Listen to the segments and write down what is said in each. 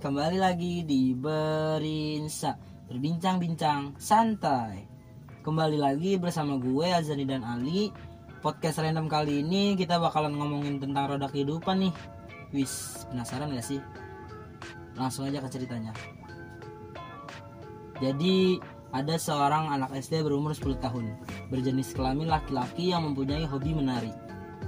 kembali lagi di Berinsa. Berbincang-bincang santai. Kembali lagi bersama gue Azani dan Ali. Podcast random kali ini kita bakalan ngomongin tentang roda kehidupan nih. Wis, penasaran gak sih? Langsung aja ke ceritanya. Jadi ada seorang anak SD berumur 10 tahun. Berjenis kelamin laki-laki yang mempunyai hobi menari.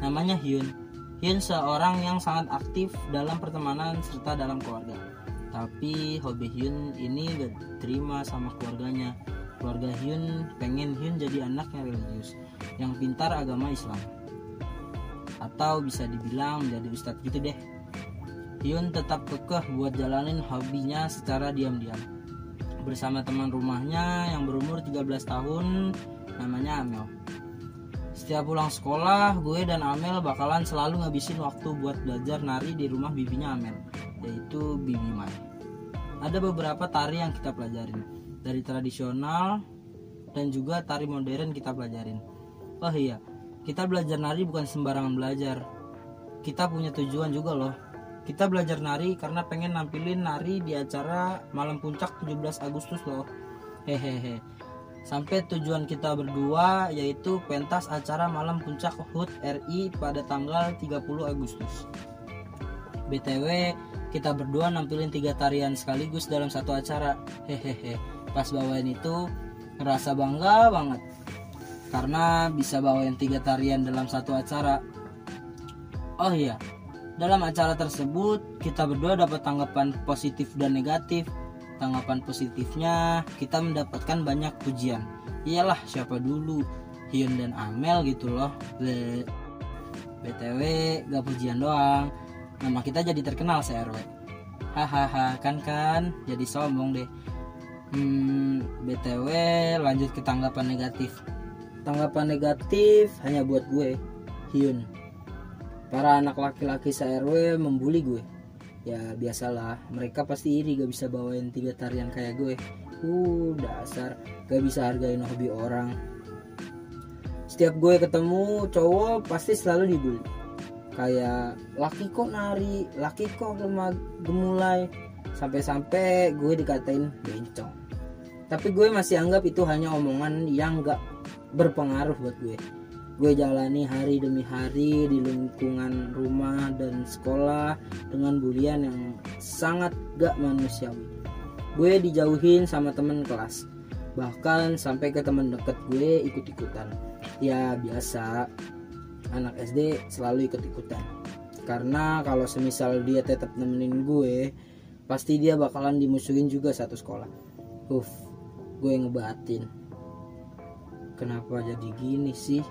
Namanya Hyun. Hyun seorang yang sangat aktif dalam pertemanan serta dalam keluarga. Tapi hobi Hyun ini gak terima sama keluarganya. Keluarga Hyun pengen Hyun jadi anak yang religius, yang pintar agama Islam. Atau bisa dibilang menjadi ustadz gitu deh. Hyun tetap kekeh buat jalanin hobinya secara diam-diam. Bersama teman rumahnya yang berumur 13 tahun namanya Amel. Setiap pulang sekolah, gue dan Amel bakalan selalu ngabisin waktu buat belajar nari di rumah bibinya Amel, yaitu Bibi Mai. Ada beberapa tari yang kita pelajarin, dari tradisional dan juga tari modern kita pelajarin. Oh iya, kita belajar nari bukan sembarangan belajar. Kita punya tujuan juga loh. Kita belajar nari karena pengen nampilin nari di acara malam puncak 17 Agustus loh. Hehehe sampai tujuan kita berdua yaitu pentas acara malam puncak HUT RI pada tanggal 30 Agustus. BTW, kita berdua nampilin tiga tarian sekaligus dalam satu acara. Hehehe. Pas bawain itu ngerasa bangga banget. Karena bisa bawain tiga tarian dalam satu acara. Oh iya, dalam acara tersebut kita berdua dapat tanggapan positif dan negatif tanggapan positifnya kita mendapatkan banyak pujian iyalah siapa dulu Hyun dan Amel gitu loh BTW gak pujian doang nama kita jadi terkenal se-RW hahaha kan kan. Jadi sombong deh. Hmm, BTW lanjut ke tanggapan negatif. Tanggapan negatif hanya buat gue Hyun. Para anak laki-laki se-RW membuli gue. Ya biasalah. Mereka pasti iri gak bisa bawain tiga tarian kayak gue. Uh dasar. Gak bisa hargain hobi orang. Setiap gue ketemu cowok pasti selalu dibully kayak laki kok nari laki kok gemulai. Sampai-sampai gue dikatain bencong. Tapi gue masih anggap itu hanya omongan yang gak berpengaruh buat gue. Gue jalani hari demi hari di lingkungan rumah dan sekolah dengan bulian yang sangat gak manusiawi. Gue dijauhin sama temen kelas. Bahkan sampai ke temen deket gue ikut-ikutan. Ya biasa anak SD selalu ikut-ikutan. Karena kalau semisal dia tetap nemenin gue pasti dia bakalan dimusuhin juga satu sekolah. Uff, gue ngebatin. Kenapa jadi gini sih?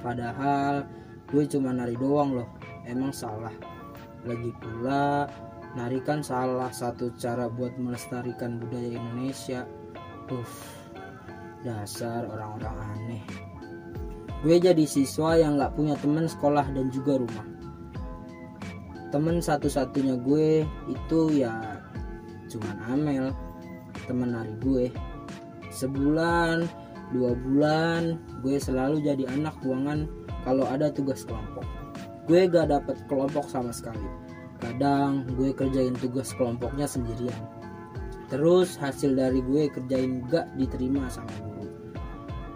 Padahal gue cuma nari doang loh. Emang salah. Lagi pula nari kan salah satu cara buat melestarikan budaya Indonesia. Uff dasar orang-orang aneh gue jadi siswa yang gak punya temen sekolah dan juga rumah. Temen satu-satunya gue itu ya cuman Amel temen nari gue. Sebulan dua bulan gue selalu jadi anak buangan kalau ada tugas kelompok. Gue gak dapet kelompok sama sekali. Kadang gue kerjain tugas kelompoknya sendirian. Terus hasil dari gue kerjain gak diterima sama guru.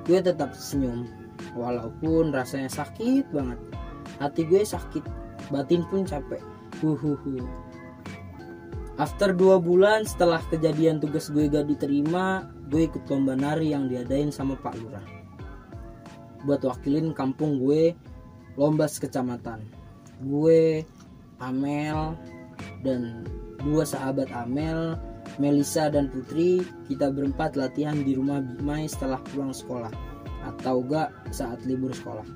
Gue tetap senyum walaupun rasanya sakit banget. Hati gue sakit. Batin pun capek. Huhuhu After dua bulan setelah kejadian tugas gue gak diterima, gue ikut lomba nari yang diadain sama Pak Lurah. Buat wakilin kampung gue lomba sekecamatan. Gue, Amel, dan dua sahabat Amel, Melisa dan Putri, kita berempat latihan di rumah Bimai setelah pulang sekolah atau gak saat libur sekolah.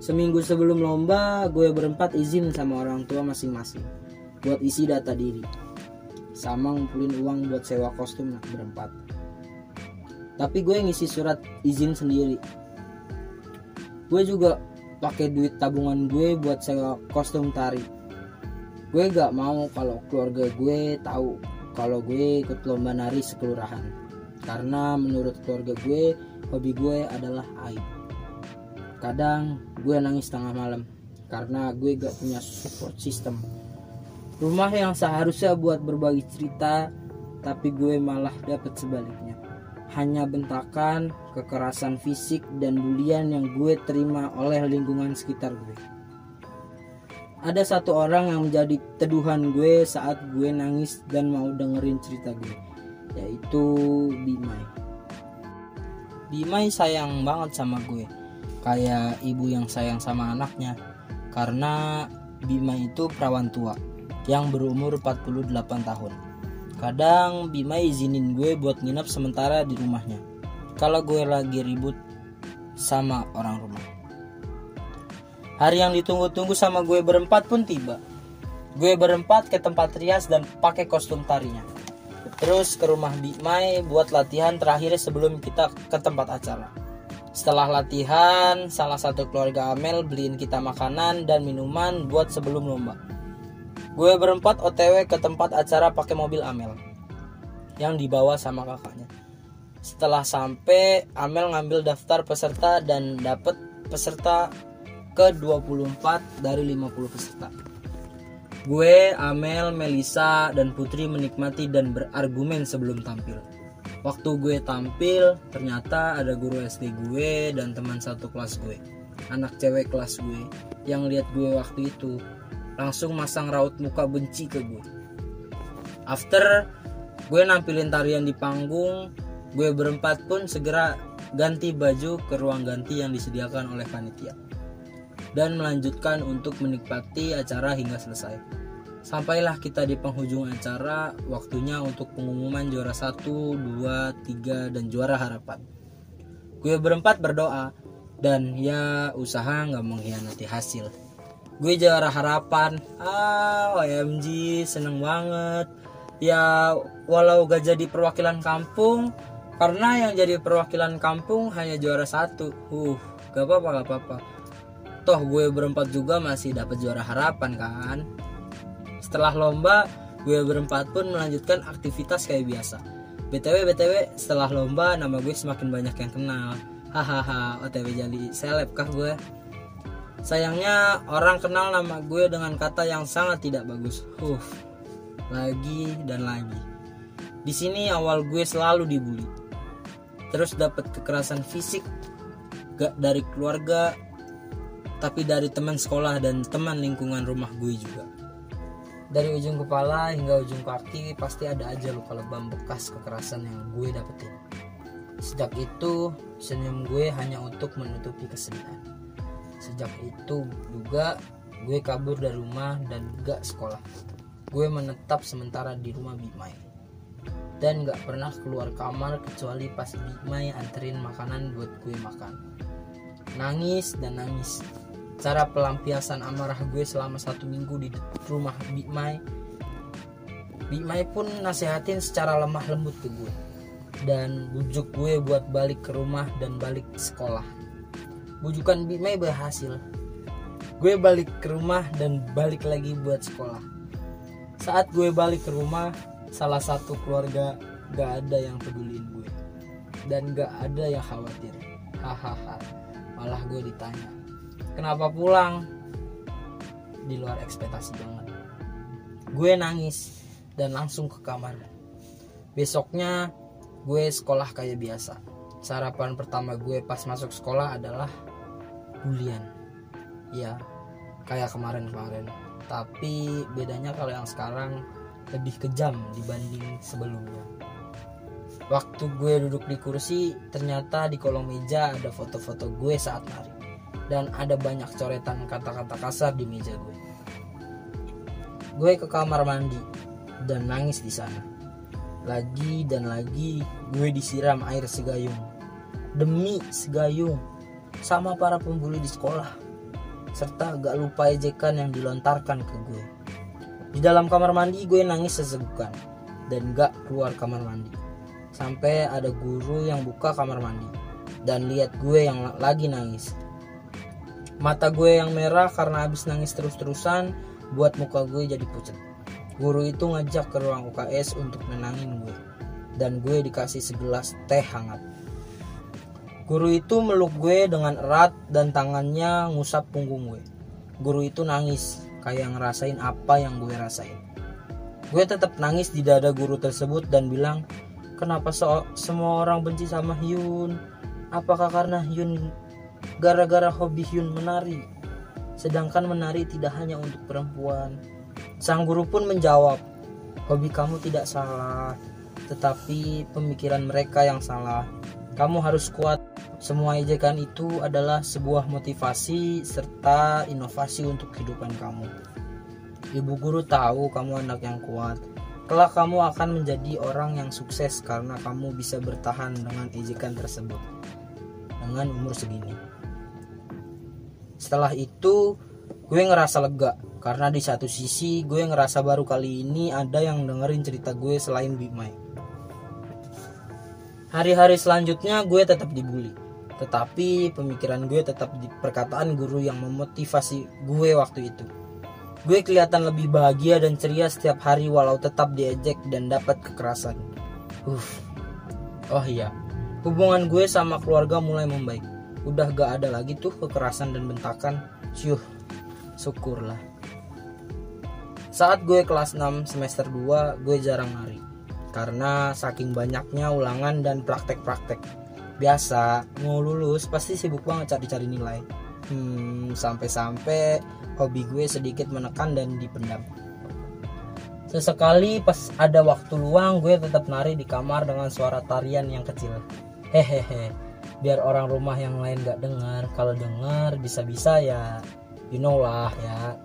Seminggu sebelum lomba, gue berempat izin sama orang tua masing-masing buat isi data diri. Sama ngumpulin uang buat sewa kostum nah, berempat. Tapi gue ngisi surat izin sendiri. Gue juga pakai duit tabungan gue buat sewa kostum tari. Gue gak mau kalau keluarga gue tahu kalau gue ikut lomba nari sekelurahan karena menurut keluarga gue hobi gue adalah aib kadang gue nangis tengah malam karena gue gak punya support system Rumah yang seharusnya buat berbagi cerita, tapi gue malah dapet sebaliknya. Hanya bentakan, kekerasan fisik, dan bulian yang gue terima oleh lingkungan sekitar gue. Ada satu orang yang menjadi teduhan gue saat gue nangis dan mau dengerin cerita gue, yaitu Bimai. Bimai sayang banget sama gue, kayak ibu yang sayang sama anaknya, karena Bima itu perawan tua yang berumur 48 tahun. Kadang Bima izinin gue buat nginep sementara di rumahnya. Kalau gue lagi ribut sama orang rumah. Hari yang ditunggu-tunggu sama gue berempat pun tiba. Gue berempat ke tempat rias dan pakai kostum tarinya. Terus ke rumah Bimai buat latihan terakhir sebelum kita ke tempat acara. Setelah latihan, salah satu keluarga Amel beliin kita makanan dan minuman buat sebelum lomba. Gue berempat OTW ke tempat acara pakai mobil Amel yang dibawa sama kakaknya. Setelah sampai, Amel ngambil daftar peserta dan dapet peserta ke 24 dari 50 peserta. Gue, Amel, Melisa, dan Putri menikmati dan berargumen sebelum tampil. Waktu gue tampil, ternyata ada guru SD gue dan teman satu kelas gue. Anak cewek kelas gue yang lihat gue waktu itu langsung masang raut muka benci ke gue. After gue nampilin tarian di panggung, gue berempat pun segera ganti baju ke ruang ganti yang disediakan oleh panitia dan melanjutkan untuk menikmati acara hingga selesai. Sampailah kita di penghujung acara, waktunya untuk pengumuman juara 1, 2, 3, dan juara harapan. Gue berempat berdoa, dan ya usaha nggak mengkhianati hasil. Gue juara harapan. Ah OMG seneng banget. Ya walau gak jadi perwakilan kampung karena yang jadi perwakilan kampung hanya juara satu. Uh gak apa-apa gak apa-apa. Toh gue berempat juga masih dapat juara harapan kan setelah lomba gue berempat pun melanjutkan aktivitas kayak biasa btw btw setelah lomba nama gue semakin banyak yang kenal hahaha otw jadi seleb kah gue Sayangnya orang kenal nama gue dengan kata yang sangat tidak bagus. Huh, lagi dan lagi. Di sini awal gue selalu dibully. Terus dapat kekerasan fisik gak dari keluarga, tapi dari teman sekolah dan teman lingkungan rumah gue juga. Dari ujung kepala hingga ujung kaki pasti ada aja luka lebam bekas kekerasan yang gue dapetin. Sejak itu, senyum gue hanya untuk menutupi kesedihan. Sejak itu juga gue kabur dari rumah dan gak sekolah. Gue menetap sementara di rumah Bimai dan gak pernah keluar kamar kecuali pas Bimai anterin makanan buat gue makan. Nangis dan nangis cara pelampiasan amarah gue selama satu minggu di rumah Bimai Bimai pun nasehatin secara lemah lembut ke gue. Dan bujuk gue buat balik ke rumah dan balik sekolah. Bujukan Bimai berhasil. Gue balik ke rumah dan balik lagi buat sekolah. Saat gue balik ke rumah salah satu keluarga gak ada yang peduliin gue. Dan gak ada yang khawatir. Hahaha. Malah gue ditanya kenapa pulang? Di luar ekspektasi banget. Gue nangis dan langsung ke kamar. Besoknya gue sekolah kayak biasa. Sarapan pertama gue pas masuk sekolah adalah bulian. Ya kayak kemarin-kemarin. Tapi bedanya kalau yang sekarang lebih kejam dibanding sebelumnya. Waktu gue duduk di kursi ternyata di kolong meja ada foto-foto gue saat nari dan ada banyak coretan kata-kata kasar di meja gue gue ke kamar mandi dan nangis di sana lagi dan lagi gue disiram air segayung demi segayung sama para pembuli di sekolah, serta gak lupa ejekan yang dilontarkan ke gue. Di dalam kamar mandi gue nangis sesegukan dan gak keluar kamar mandi. Sampai ada guru yang buka kamar mandi dan lihat gue yang lagi nangis. Mata gue yang merah karena habis nangis terus-terusan buat muka gue jadi pucat. Guru itu ngajak ke ruang UKS untuk nenangin gue dan gue dikasih segelas teh hangat. Guru itu meluk gue dengan erat dan tangannya ngusap punggung gue. Guru itu nangis, kayak ngerasain apa yang gue rasain. Gue tetap nangis di dada guru tersebut dan bilang, kenapa so semua orang benci sama Hyun? Apakah karena Hyun gara-gara hobi Hyun menari? Sedangkan menari tidak hanya untuk perempuan. Sang guru pun menjawab, hobi kamu tidak salah, tetapi pemikiran mereka yang salah. Kamu harus kuat. Semua ejekan itu adalah sebuah motivasi serta inovasi untuk kehidupan kamu. Ibu guru tahu kamu anak yang kuat. Kelak kamu akan menjadi orang yang sukses karena kamu bisa bertahan dengan ejekan tersebut dengan umur segini. Setelah itu gue ngerasa lega karena di satu sisi gue ngerasa baru kali ini ada yang dengerin cerita gue selain Bimai. Hari-hari selanjutnya gue tetap dibully. Tetapi pemikiran gue tetap di perkataan guru yang memotivasi gue waktu itu. Gue kelihatan lebih bahagia dan ceria setiap hari walau tetap diejek dan dapat kekerasan. Uff. Oh iya, hubungan gue sama keluarga mulai membaik. Udah gak ada lagi tuh kekerasan dan bentakan. Syuh syukurlah. Saat gue kelas 6 semester 2 gue jarang nari karena saking banyaknya ulangan dan praktek-praktek. Biasa mau lulus pasti sibuk banget cari-cari nilai. Hmm, sampai-sampai hobi gue sedikit menekan dan dipendam. Sesekali pas ada waktu luang gue tetap nari di kamar dengan suara tarian yang kecil. Hehehe. Biar orang rumah yang lain gak dengar. Kalau dengar bisa-bisa ya you know lah ya.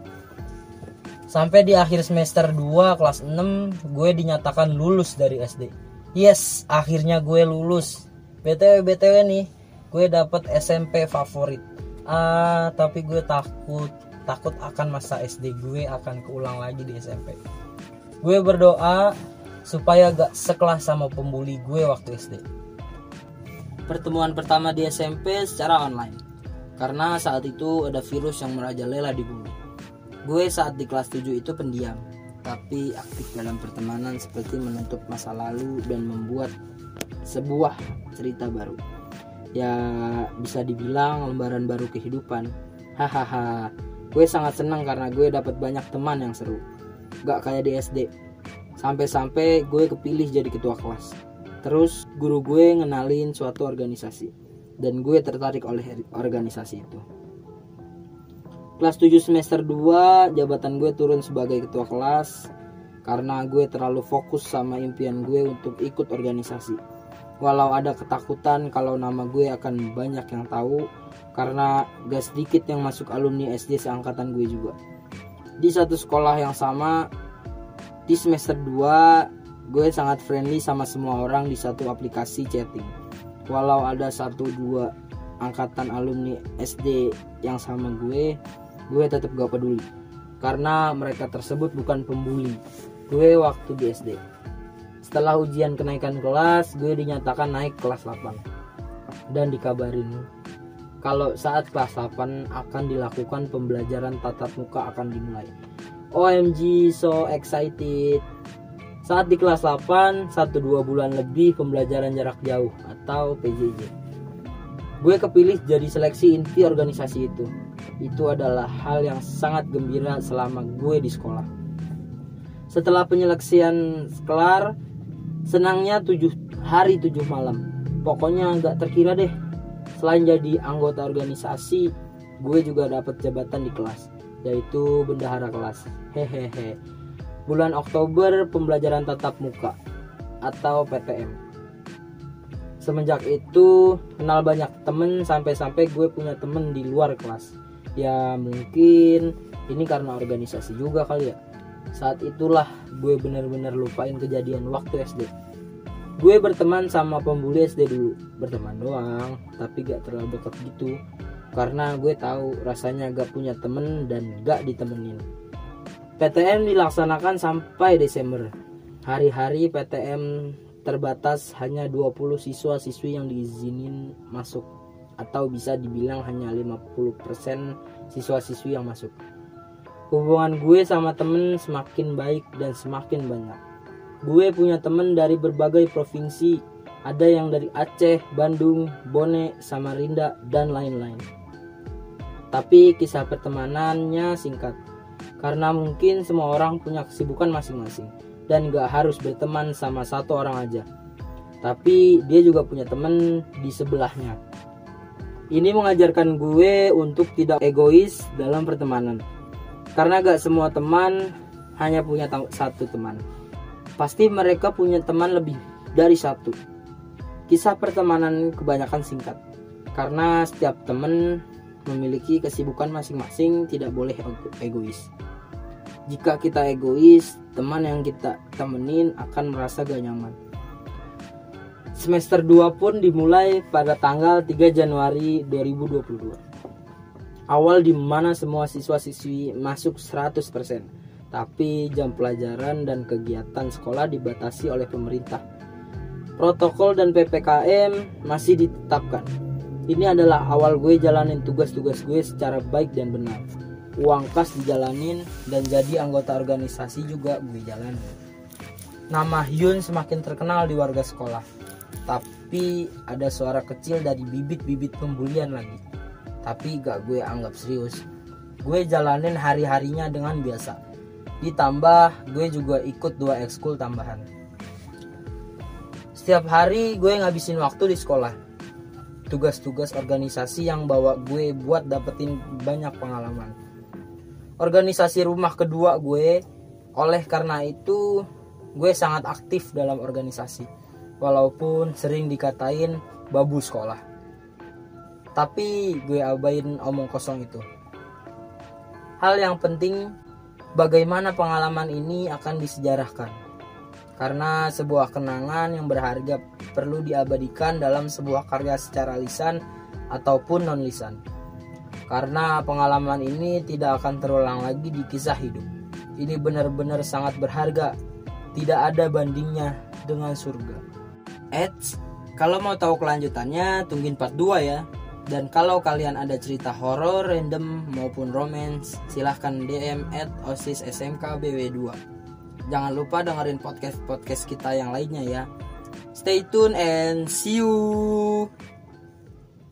Sampai di akhir semester 2 kelas 6 gue dinyatakan lulus dari SD yes akhirnya gue lulus. Btw btw nih gue dapet SMP favorit. Ah tapi gue takut takut akan masa SD gue akan keulang lagi di SMP gue berdoa supaya gak sekelas sama pembuli gue waktu SD pertemuan pertama di SMP secara online karena saat itu ada virus yang merajalela di bumi. Gue saat di kelas 7 itu pendiam, tapi aktif dalam pertemanan seperti menutup masa lalu dan membuat sebuah cerita baru. Ya bisa dibilang lembaran baru kehidupan. Hahaha. Gue sangat senang karena gue dapat banyak teman yang seru. Gak kayak di SD. Sampai-sampai gue kepilih jadi ketua kelas Terus guru gue ngenalin suatu organisasi dan gue tertarik oleh organisasi itu. Kelas 7 semester 2 jabatan gue turun sebagai ketua kelas karena gue terlalu fokus sama impian gue untuk ikut organisasi. Walau ada ketakutan kalau nama gue akan banyak yang tahu karena gak sedikit yang masuk alumni SD seangkatan gue juga. Di satu sekolah yang sama di semester 2 gue sangat friendly sama semua orang di satu aplikasi chatting. Walau ada satu dua angkatan alumni SD yang sama gue gue tetap gak peduli. Karena mereka tersebut bukan pembuli. Gue waktu di SD setelah ujian kenaikan kelas gue dinyatakan naik kelas 8 dan dikabarin kalau saat kelas 8 akan dilakukan pembelajaran tatap muka akan dimulai. OMG so excited saat di kelas 8, 1-2 bulan lebih pembelajaran jarak jauh atau PJJ. Gue kepilih jadi seleksi inti organisasi itu. Itu adalah hal yang sangat gembira selama gue di sekolah. Setelah penyeleksian kelar, senangnya 7 hari 7 malam. Pokoknya nggak terkira deh. Selain jadi anggota organisasi, gue juga dapat jabatan di kelas, yaitu bendahara kelas. Hehehe bulan Oktober pembelajaran tatap muka atau PTM. Semenjak itu kenal banyak temen sampai-sampai gue punya temen di luar kelas. Ya mungkin ini karena organisasi juga kali ya. Saat itulah gue bener-bener lupain kejadian waktu SD. Gue berteman sama pembuli SD dulu, berteman doang, tapi gak terlalu dekat gitu. Karena gue tahu rasanya gak punya temen dan gak ditemenin. PTM dilaksanakan sampai Desember. Hari-hari PTM terbatas hanya 20 siswa-siswi yang diizinin masuk atau bisa dibilang hanya 50% siswa-siswi yang masuk. Hubungan gue sama temen semakin baik dan semakin banyak. Gue punya temen dari berbagai provinsi, ada yang dari Aceh, Bandung, Bone, Samarinda, dan lain-lain. Tapi kisah pertemanannya singkat karena mungkin semua orang punya kesibukan masing-masing. dan gak harus berteman sama satu orang aja. Tapi dia juga punya temen di sebelahnya. Ini mengajarkan gue untuk tidak egois dalam pertemanan. Karena gak semua teman hanya punya satu teman. Pasti mereka punya teman lebih dari satu. Kisah pertemanan kebanyakan singkat. Karena setiap teman memiliki kesibukan masing-masing tidak boleh egois. Jika kita egois, teman yang kita temenin akan merasa gak nyaman. Semester 2 pun dimulai pada tanggal 3 Januari 2022. Awal di mana semua siswa-siswi masuk 100%, tapi jam pelajaran dan kegiatan sekolah dibatasi oleh pemerintah. Protokol dan PPKM masih ditetapkan. Ini adalah awal gue jalanin tugas-tugas gue secara baik dan benar. Uang kas dijalanin dan jadi anggota organisasi juga gue jalanin. Nama Hyun semakin terkenal di warga sekolah. Tapi ada suara kecil dari bibit-bibit pembulian lagi. Tapi gak gue anggap serius. Gue jalanin hari-harinya dengan biasa. Ditambah gue juga ikut dua ekskul tambahan. Setiap hari gue ngabisin waktu di sekolah tugas-tugas organisasi yang bawa gue buat dapetin banyak pengalaman. Organisasi rumah kedua gue oleh karena itu gue sangat aktif dalam organisasi walaupun sering dikatain babu sekolah. Tapi gue abain omong kosong itu. Hal yang penting bagaimana pengalaman ini akan disejarahkan karena sebuah kenangan yang berharga perlu diabadikan dalam sebuah karya secara lisan ataupun non lisan karena pengalaman ini tidak akan terulang lagi di kisah hidup. Ini benar-benar sangat berharga, tidak ada bandingnya dengan surga. Eits, kalau mau tahu kelanjutannya tungguin part 2 ya. Dan kalau kalian ada cerita horor, random maupun romance, silahkan DM at OSIS SMK BW2. Jangan lupa dengerin podcast-podcast kita yang lainnya ya. Stay tune and see you.